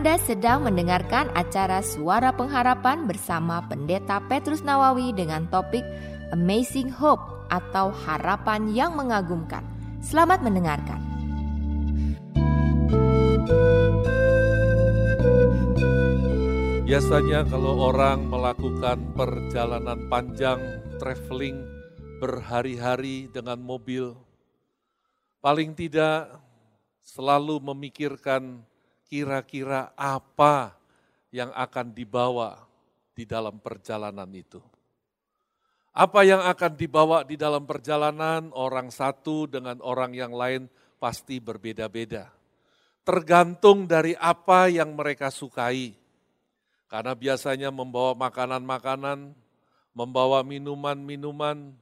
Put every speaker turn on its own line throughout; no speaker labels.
Anda sedang mendengarkan acara Suara Pengharapan bersama Pendeta Petrus Nawawi dengan topik Amazing Hope atau Harapan yang Mengagumkan. Selamat mendengarkan.
Biasanya kalau orang melakukan perjalanan panjang, traveling berhari-hari dengan mobil, paling tidak selalu memikirkan kira-kira apa yang akan dibawa di dalam perjalanan itu. Apa yang akan dibawa di dalam perjalanan orang satu dengan orang yang lain pasti berbeda-beda. Tergantung dari apa yang mereka sukai. Karena biasanya membawa makanan-makanan, membawa minuman-minuman,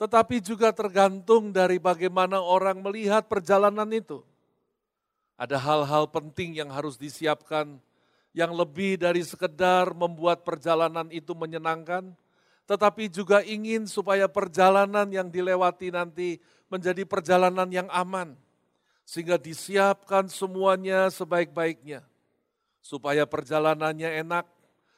tetapi juga tergantung dari bagaimana orang melihat perjalanan itu. Ada hal-hal penting yang harus disiapkan yang lebih dari sekedar membuat perjalanan itu menyenangkan, tetapi juga ingin supaya perjalanan yang dilewati nanti menjadi perjalanan yang aman. Sehingga disiapkan semuanya sebaik-baiknya. Supaya perjalanannya enak,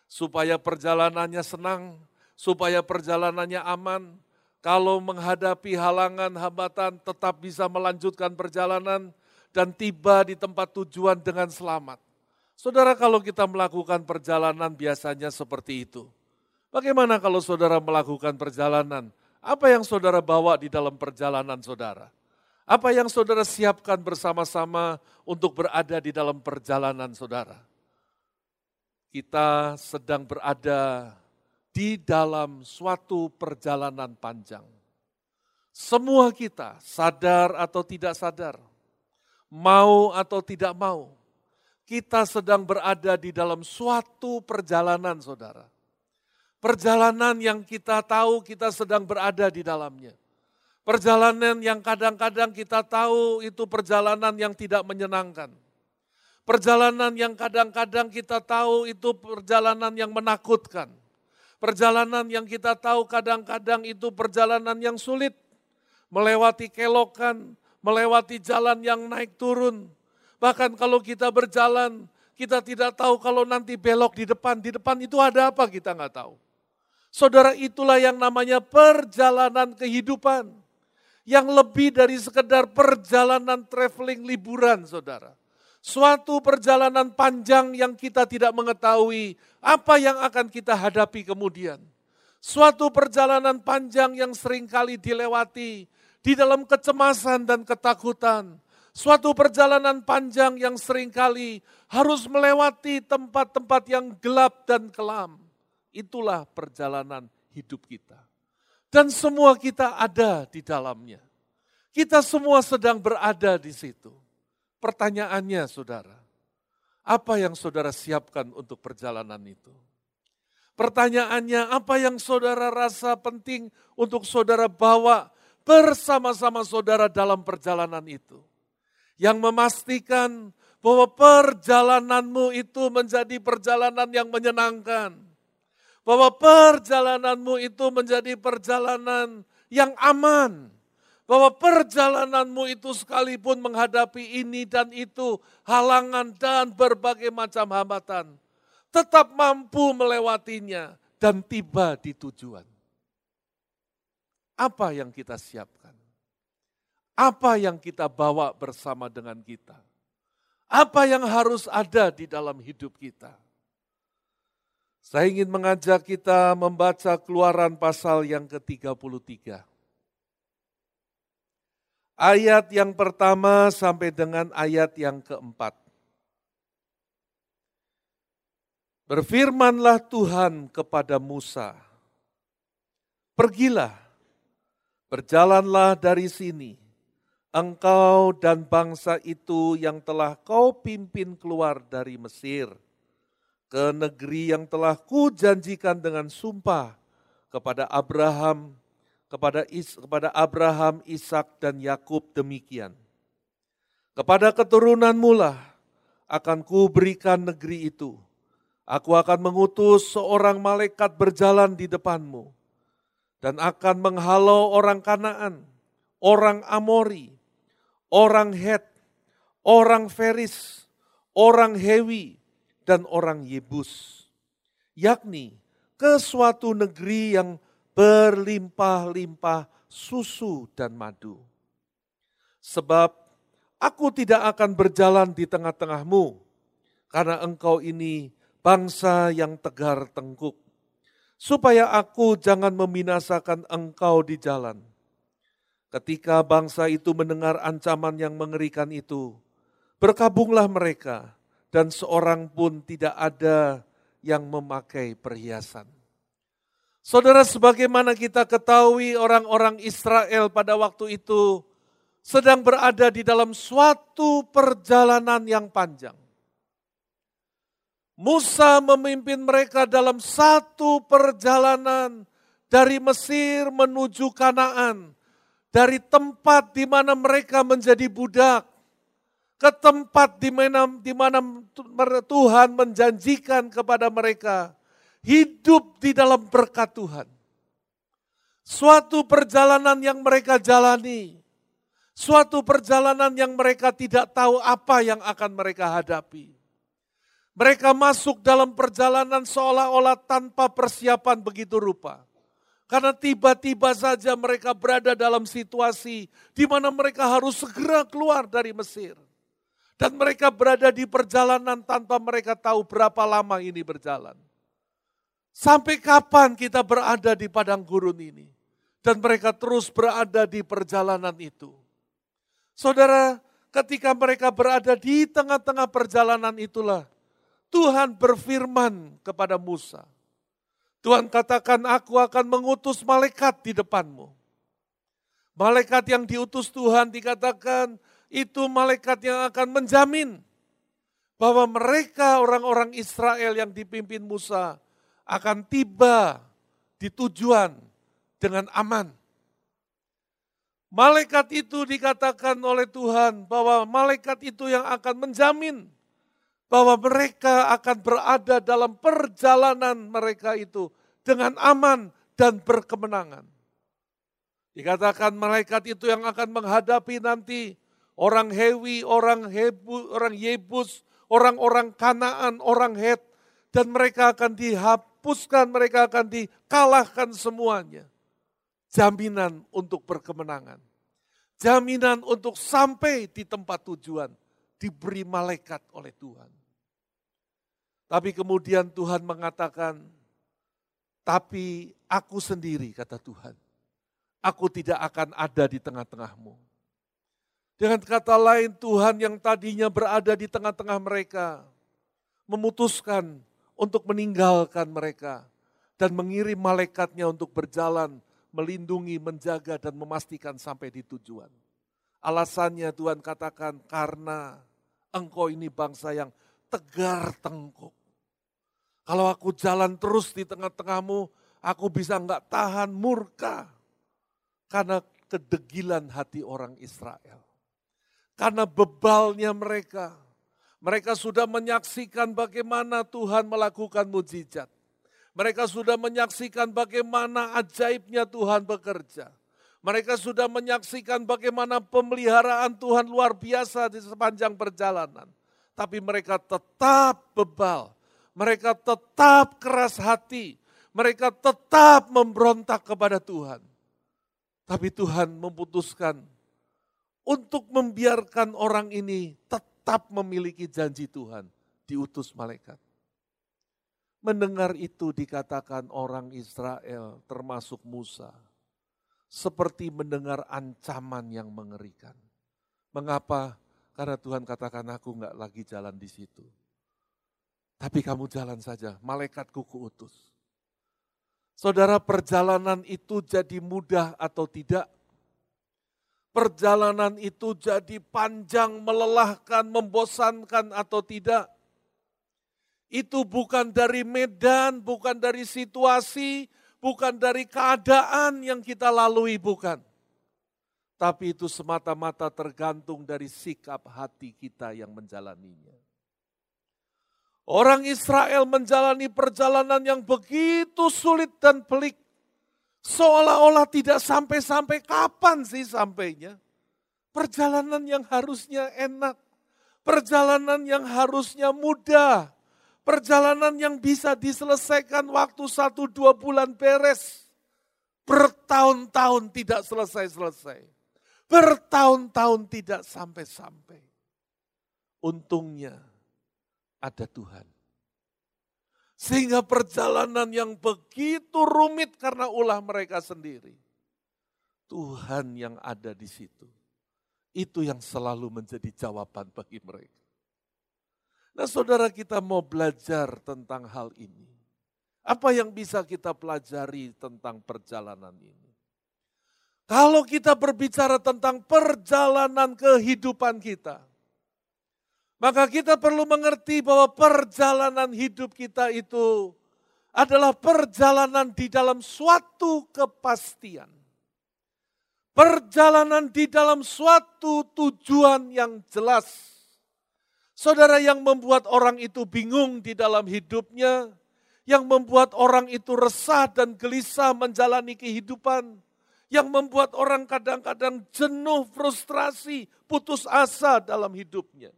supaya perjalanannya senang, supaya perjalanannya aman. Kalau menghadapi halangan, hambatan, tetap bisa melanjutkan perjalanan, dan tiba di tempat tujuan dengan selamat. Saudara, kalau kita melakukan perjalanan biasanya seperti itu. Bagaimana kalau saudara melakukan perjalanan? Apa yang saudara bawa di dalam perjalanan saudara? Apa yang saudara siapkan bersama-sama untuk berada di dalam perjalanan saudara? Kita sedang berada di dalam suatu perjalanan panjang. Semua kita, sadar atau tidak sadar, mau atau tidak mau, kita sedang berada di dalam suatu perjalanan, saudara. Perjalanan yang kita tahu kita sedang berada di dalamnya. Perjalanan yang kadang-kadang kita tahu itu perjalanan yang tidak menyenangkan. Perjalanan yang kadang-kadang kita tahu itu perjalanan yang menakutkan. Perjalanan yang kita tahu kadang-kadang itu perjalanan yang sulit. Melewati kelokan, melewati jalan yang naik turun. Bahkan kalau kita berjalan, kita tidak tahu kalau nanti belok di depan. Di depan itu ada apa kita nggak tahu. Saudara itulah yang namanya perjalanan kehidupan. Yang lebih dari sekedar perjalanan traveling liburan saudara. Suatu perjalanan panjang yang kita tidak mengetahui apa yang akan kita hadapi kemudian. Suatu perjalanan panjang yang sering kali dilewati di dalam kecemasan dan ketakutan. Suatu perjalanan panjang yang sering kali harus melewati tempat-tempat yang gelap dan kelam. Itulah perjalanan hidup kita. Dan semua kita ada di dalamnya. Kita semua sedang berada di situ. Pertanyaannya saudara, apa yang saudara siapkan untuk perjalanan itu? Pertanyaannya, apa yang saudara rasa penting untuk saudara bawa bersama-sama saudara dalam perjalanan itu. Yang memastikan bahwa perjalananmu itu menjadi perjalanan yang menyenangkan. Bahwa perjalananmu itu menjadi perjalanan yang aman. Bahwa perjalananmu itu sekalipun menghadapi ini dan itu, halangan dan berbagai macam hambatan, tetap mampu melewatinya dan tiba di tujuan. Apa yang kita siapkan? Apa yang kita bawa bersama dengan kita? Apa yang harus ada di dalam hidup kita? Saya ingin mengajak kita membaca keluaran pasal yang ke-33. Ayat yang pertama sampai dengan ayat yang keempat. Berfirmanlah Tuhan kepada Musa, Pergilah, Berjalanlah dari sini, engkau dan bangsa itu yang telah kau pimpin keluar dari Mesir, ke negeri yang telah kujanjikan dengan sumpah kepada Abraham, kepada Is, kepada Abraham, Ishak dan Yakub demikian. Kepada keturunanmu lah akan kuberikan negeri itu. Aku akan mengutus seorang malaikat berjalan di depanmu dan akan menghalau orang Kanaan, orang Amori, orang Het, orang Feris, orang Hewi, dan orang Yebus, yakni ke suatu negeri yang berlimpah-limpah susu dan madu. Sebab aku tidak akan berjalan di tengah-tengahmu, karena engkau ini bangsa yang tegar tengkuk, supaya aku jangan membinasakan engkau di jalan. Ketika bangsa itu mendengar ancaman yang mengerikan itu, berkabunglah mereka, dan seorang pun tidak ada yang memakai perhiasan. Saudara, sebagaimana kita ketahui orang-orang Israel pada waktu itu sedang berada di dalam suatu perjalanan yang panjang. Musa memimpin mereka dalam satu perjalanan dari Mesir menuju Kanaan, dari tempat di mana mereka menjadi budak ke tempat di mana, di mana Tuhan menjanjikan kepada mereka hidup di dalam berkat Tuhan. Suatu perjalanan yang mereka jalani, suatu perjalanan yang mereka tidak tahu apa yang akan mereka hadapi. Mereka masuk dalam perjalanan seolah-olah tanpa persiapan begitu rupa. Karena tiba-tiba saja mereka berada dalam situasi di mana mereka harus segera keluar dari Mesir. Dan mereka berada di perjalanan tanpa mereka tahu berapa lama ini berjalan. Sampai kapan kita berada di padang gurun ini? Dan mereka terus berada di perjalanan itu. Saudara, ketika mereka berada di tengah-tengah perjalanan itulah, Tuhan berfirman kepada Musa. Tuhan katakan, aku akan mengutus malaikat di depanmu. Malaikat yang diutus Tuhan dikatakan, itu malaikat yang akan menjamin bahwa mereka orang-orang Israel yang dipimpin Musa akan tiba di tujuan dengan aman. Malaikat itu dikatakan oleh Tuhan bahwa malaikat itu yang akan menjamin bahwa mereka akan berada dalam perjalanan mereka itu dengan aman dan berkemenangan. Dikatakan malaikat itu yang akan menghadapi nanti orang Hewi, orang Hebu, orang Yebus, orang-orang Kanaan, orang Het, dan mereka akan dihapuskan, mereka akan dikalahkan semuanya. Jaminan untuk berkemenangan. Jaminan untuk sampai di tempat tujuan diberi malaikat oleh Tuhan. Tapi kemudian Tuhan mengatakan, tapi aku sendiri kata Tuhan, aku tidak akan ada di tengah-tengahmu dengan kata lain, Tuhan yang tadinya berada di tengah-tengah mereka, memutuskan untuk meninggalkan mereka dan mengirim malaikatnya untuk berjalan, melindungi, menjaga, dan memastikan sampai di tujuan. Alasannya Tuhan katakan, karena engkau ini bangsa yang tegar tengkuk. Kalau aku jalan terus di tengah-tengahmu, aku bisa enggak tahan murka. Karena kedegilan hati orang Israel. Karena bebalnya mereka. Mereka sudah menyaksikan bagaimana Tuhan melakukan mujizat. Mereka sudah menyaksikan bagaimana ajaibnya Tuhan bekerja. Mereka sudah menyaksikan bagaimana pemeliharaan Tuhan luar biasa di sepanjang perjalanan. Tapi mereka tetap bebal. Mereka tetap keras hati. Mereka tetap memberontak kepada Tuhan. Tapi Tuhan memutuskan untuk membiarkan orang ini tetap memiliki janji Tuhan, diutus malaikat. Mendengar itu dikatakan orang Israel termasuk Musa, seperti mendengar ancaman yang mengerikan. Mengapa? Karena Tuhan katakan aku nggak lagi jalan di situ. Tapi kamu jalan saja, malaikatku kuutus. Saudara perjalanan itu jadi mudah atau tidak, perjalanan itu jadi panjang, melelahkan, membosankan atau tidak. Itu bukan dari medan, bukan dari situasi, bukan dari keadaan yang kita lalui, bukan. Tapi itu semata-mata tergantung dari sikap hati kita yang menjalaninya. Orang Israel menjalani perjalanan yang begitu sulit dan pelik. Seolah-olah tidak sampai-sampai kapan sih sampainya? Perjalanan yang harusnya enak, perjalanan yang harusnya mudah, Perjalanan yang bisa diselesaikan waktu satu dua bulan beres. Bertahun-tahun tidak selesai-selesai. Bertahun-tahun tidak sampai-sampai. Untungnya ada Tuhan. Sehingga perjalanan yang begitu rumit karena ulah mereka sendiri. Tuhan yang ada di situ. Itu yang selalu menjadi jawaban bagi mereka. Nah saudara kita mau belajar tentang hal ini. Apa yang bisa kita pelajari tentang perjalanan ini? Kalau kita berbicara tentang perjalanan kehidupan kita, maka kita perlu mengerti bahwa perjalanan hidup kita itu adalah perjalanan di dalam suatu kepastian. Perjalanan di dalam suatu tujuan yang jelas Saudara yang membuat orang itu bingung di dalam hidupnya, yang membuat orang itu resah dan gelisah menjalani kehidupan, yang membuat orang kadang-kadang jenuh, frustrasi, putus asa dalam hidupnya.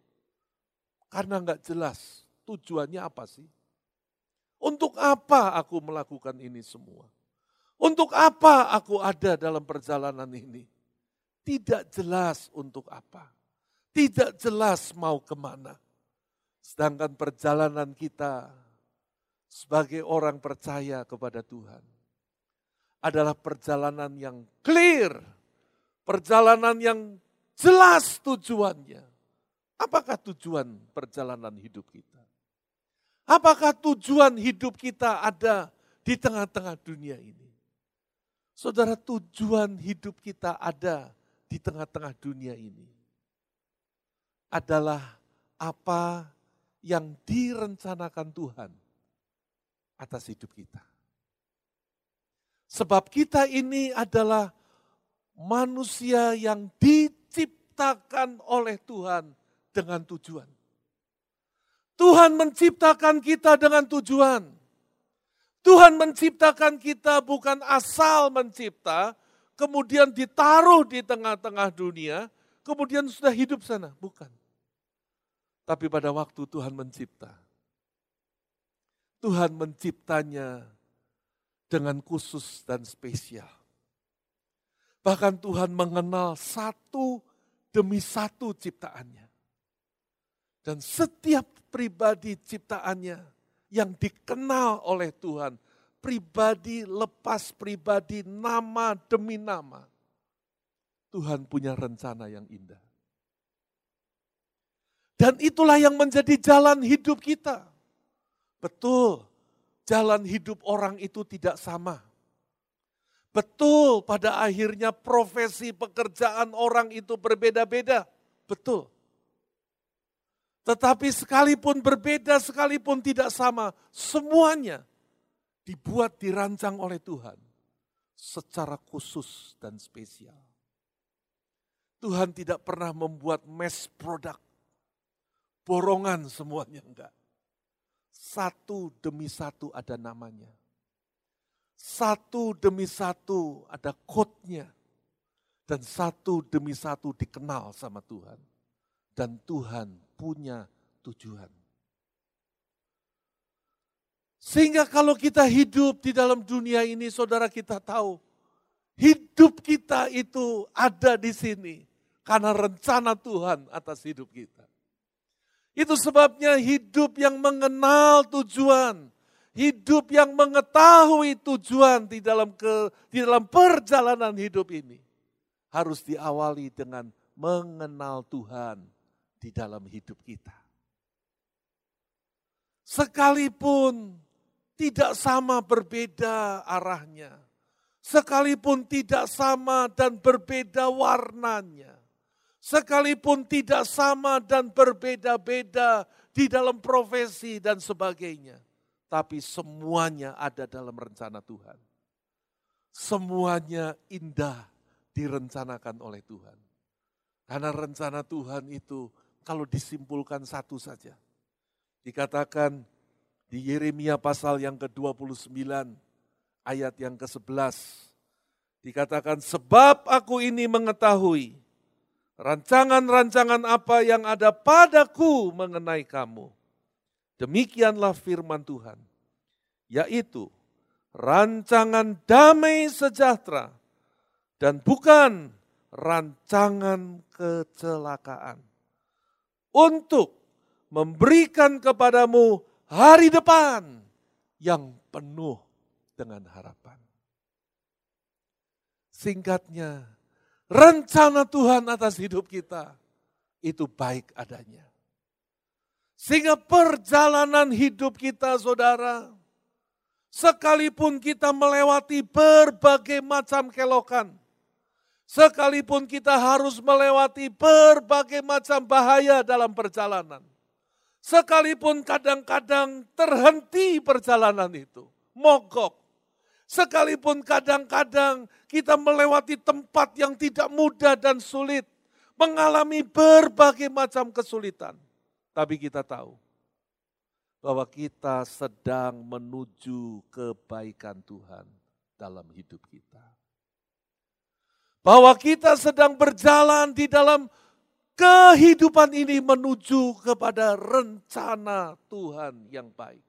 Karena nggak jelas tujuannya apa sih? Untuk apa aku melakukan ini semua? Untuk apa aku ada dalam perjalanan ini? Tidak jelas untuk apa. Tidak jelas mau ke mana. Sedangkan perjalanan kita sebagai orang percaya kepada Tuhan adalah perjalanan yang clear, perjalanan yang jelas tujuannya. Apakah tujuan perjalanan hidup kita? Apakah tujuan hidup kita ada di tengah-tengah dunia ini? Saudara, tujuan hidup kita ada di tengah-tengah dunia ini adalah apa yang direncanakan Tuhan atas hidup kita. Sebab kita ini adalah manusia yang diciptakan oleh Tuhan dengan tujuan. Tuhan menciptakan kita dengan tujuan. Tuhan menciptakan kita bukan asal mencipta, kemudian ditaruh di tengah-tengah dunia, kemudian sudah hidup sana. Bukan. Tapi pada waktu Tuhan mencipta, Tuhan menciptanya dengan khusus dan spesial. Bahkan Tuhan mengenal satu demi satu ciptaannya. Dan setiap pribadi ciptaannya yang dikenal oleh Tuhan, pribadi lepas pribadi, nama demi nama. Tuhan punya rencana yang indah. Dan itulah yang menjadi jalan hidup kita. Betul, jalan hidup orang itu tidak sama. Betul, pada akhirnya profesi pekerjaan orang itu berbeda-beda. Betul. Tetapi sekalipun berbeda, sekalipun tidak sama, semuanya dibuat dirancang oleh Tuhan secara khusus dan spesial. Tuhan tidak pernah membuat mass product borongan semuanya enggak. Satu demi satu ada namanya. Satu demi satu ada kodnya. Dan satu demi satu dikenal sama Tuhan. Dan Tuhan punya tujuan. Sehingga kalau kita hidup di dalam dunia ini, saudara kita tahu, hidup kita itu ada di sini karena rencana Tuhan atas hidup kita. Itu sebabnya hidup yang mengenal tujuan, hidup yang mengetahui tujuan di dalam ke di dalam perjalanan hidup ini harus diawali dengan mengenal Tuhan di dalam hidup kita. Sekalipun tidak sama berbeda arahnya, sekalipun tidak sama dan berbeda warnanya, sekalipun tidak sama dan berbeda-beda di dalam profesi dan sebagainya, tapi semuanya ada dalam rencana Tuhan. Semuanya indah direncanakan oleh Tuhan. Karena rencana Tuhan itu kalau disimpulkan satu saja. Dikatakan di Yeremia pasal yang ke-29 ayat yang ke-11. Dikatakan sebab aku ini mengetahui rancangan-rancangan apa yang ada padaku mengenai kamu. Demikianlah firman Tuhan, yaitu rancangan damai sejahtera dan bukan rancangan kecelakaan. Untuk memberikan kepadamu hari depan yang penuh dengan harapan. Singkatnya, rencana Tuhan atas hidup kita itu baik adanya. Sehingga perjalanan hidup kita saudara, sekalipun kita melewati berbagai macam kelokan, sekalipun kita harus melewati berbagai macam bahaya dalam perjalanan, sekalipun kadang-kadang terhenti perjalanan itu, mogok, sekalipun kadang-kadang kita melewati tempat yang tidak mudah dan sulit, mengalami berbagai macam kesulitan tapi kita tahu bahwa kita sedang menuju kebaikan Tuhan dalam hidup kita. Bahwa kita sedang berjalan di dalam kehidupan ini menuju kepada rencana Tuhan yang baik.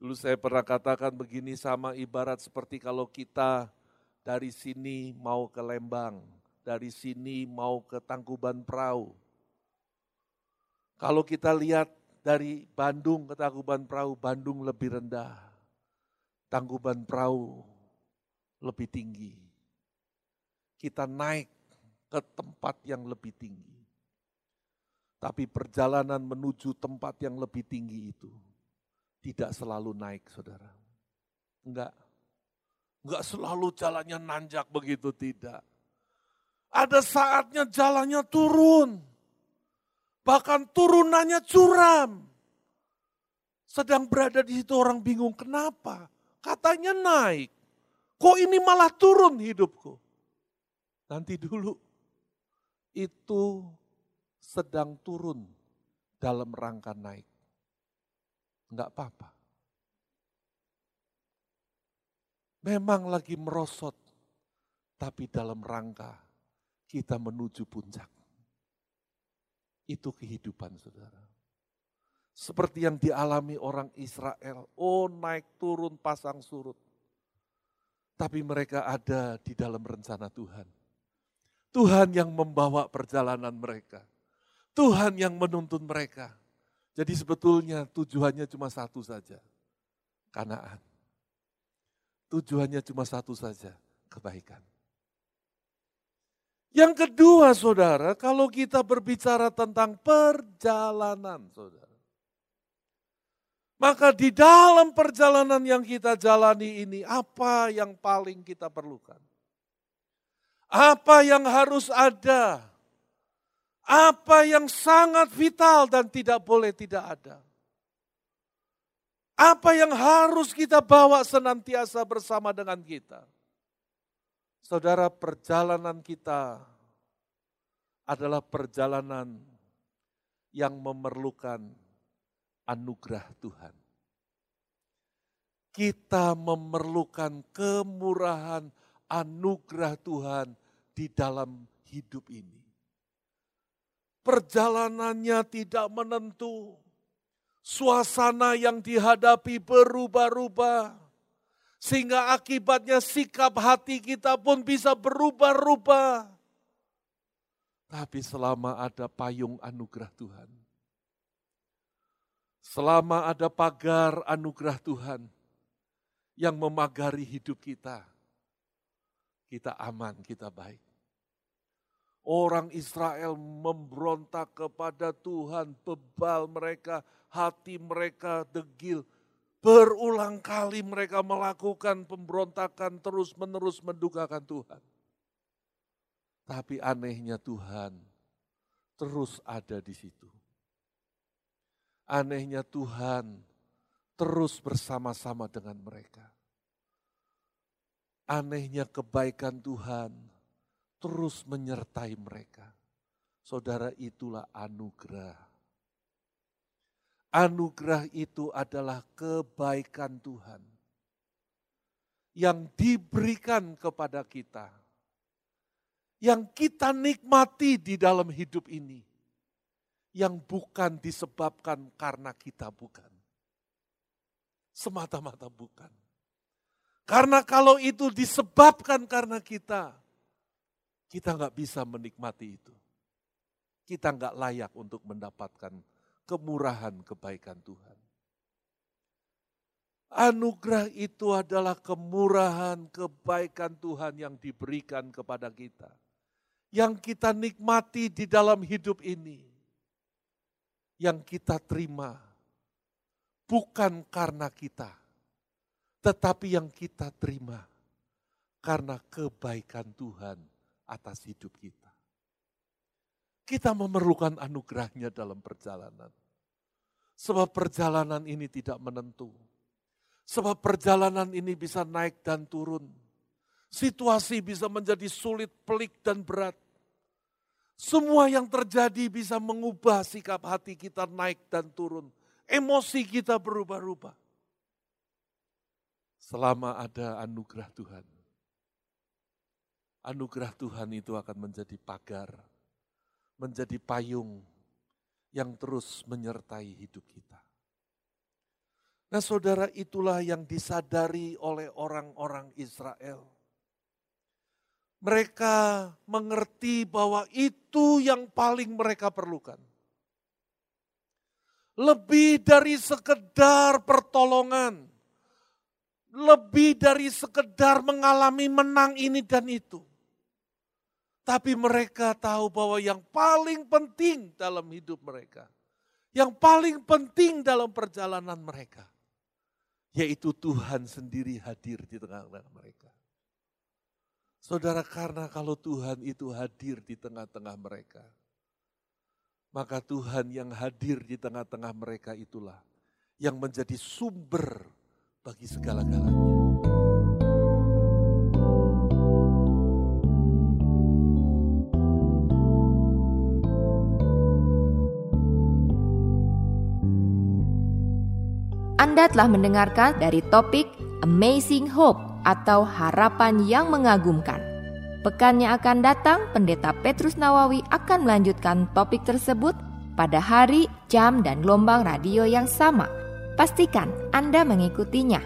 Dulu saya pernah katakan begini sama ibarat seperti kalau kita dari sini mau ke Lembang, dari sini mau ke Tangkuban Perahu. Kalau kita lihat dari Bandung ke Tangkuban Perahu, Bandung lebih rendah. Tangkuban Perahu lebih tinggi. Kita naik ke tempat yang lebih tinggi. Tapi perjalanan menuju tempat yang lebih tinggi itu tidak selalu naik, saudara. Enggak. Enggak selalu jalannya nanjak begitu, tidak. Ada saatnya jalannya turun bahkan turunannya curam. Sedang berada di situ orang bingung, kenapa? Katanya naik. Kok ini malah turun hidupku? Nanti dulu, itu sedang turun dalam rangka naik. Enggak apa-apa. Memang lagi merosot, tapi dalam rangka kita menuju puncak. Itu kehidupan saudara. Seperti yang dialami orang Israel. Oh naik turun pasang surut. Tapi mereka ada di dalam rencana Tuhan. Tuhan yang membawa perjalanan mereka. Tuhan yang menuntun mereka. Jadi sebetulnya tujuannya cuma satu saja. Kanaan. Tujuannya cuma satu saja, kebaikan. Yang kedua saudara, kalau kita berbicara tentang perjalanan saudara. Maka di dalam perjalanan yang kita jalani ini, apa yang paling kita perlukan? Apa yang harus ada? Apa yang sangat vital dan tidak boleh tidak ada? Apa yang harus kita bawa senantiasa bersama dengan kita? Saudara, perjalanan kita adalah perjalanan yang memerlukan anugerah Tuhan. Kita memerlukan kemurahan anugerah Tuhan di dalam hidup ini. Perjalanannya tidak menentu, suasana yang dihadapi berubah-ubah sehingga akibatnya sikap hati kita pun bisa berubah-ubah. Tapi selama ada payung anugerah Tuhan, selama ada pagar anugerah Tuhan yang memagari hidup kita, kita aman, kita baik. Orang Israel memberontak kepada Tuhan, bebal mereka, hati mereka degil, Berulang kali mereka melakukan pemberontakan terus-menerus mendukakan Tuhan. Tapi anehnya Tuhan terus ada di situ. Anehnya Tuhan terus bersama-sama dengan mereka. Anehnya kebaikan Tuhan terus menyertai mereka. Saudara itulah anugerah Anugerah itu adalah kebaikan Tuhan yang diberikan kepada kita, yang kita nikmati di dalam hidup ini, yang bukan disebabkan karena kita bukan. Semata-mata bukan. Karena kalau itu disebabkan karena kita, kita nggak bisa menikmati itu. Kita nggak layak untuk mendapatkan kemurahan kebaikan Tuhan. Anugerah itu adalah kemurahan kebaikan Tuhan yang diberikan kepada kita. Yang kita nikmati di dalam hidup ini. Yang kita terima bukan karena kita, tetapi yang kita terima karena kebaikan Tuhan atas hidup kita. Kita memerlukan anugerahnya dalam perjalanan. Sebab perjalanan ini tidak menentu. Sebab perjalanan ini bisa naik dan turun. Situasi bisa menjadi sulit, pelik, dan berat. Semua yang terjadi bisa mengubah sikap hati kita naik dan turun. Emosi kita berubah-ubah selama ada anugerah Tuhan. Anugerah Tuhan itu akan menjadi pagar, menjadi payung yang terus menyertai hidup kita. Nah saudara itulah yang disadari oleh orang-orang Israel. Mereka mengerti bahwa itu yang paling mereka perlukan. Lebih dari sekedar pertolongan, lebih dari sekedar mengalami menang ini dan itu. Tapi mereka tahu bahwa yang paling penting dalam hidup mereka, yang paling penting dalam perjalanan mereka, yaitu Tuhan sendiri hadir di tengah-tengah mereka. Saudara, karena kalau Tuhan itu hadir di tengah-tengah mereka, maka Tuhan yang hadir di tengah-tengah mereka itulah yang menjadi sumber bagi segala-galanya.
Anda telah mendengarkan dari topik Amazing Hope atau harapan yang mengagumkan. Pekan yang akan datang, Pendeta Petrus Nawawi akan melanjutkan topik tersebut pada hari, jam, dan gelombang radio yang sama – Pastikan Anda mengikutinya.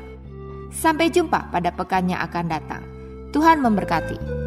Sampai jumpa pada pekan yang akan datang. Tuhan memberkati.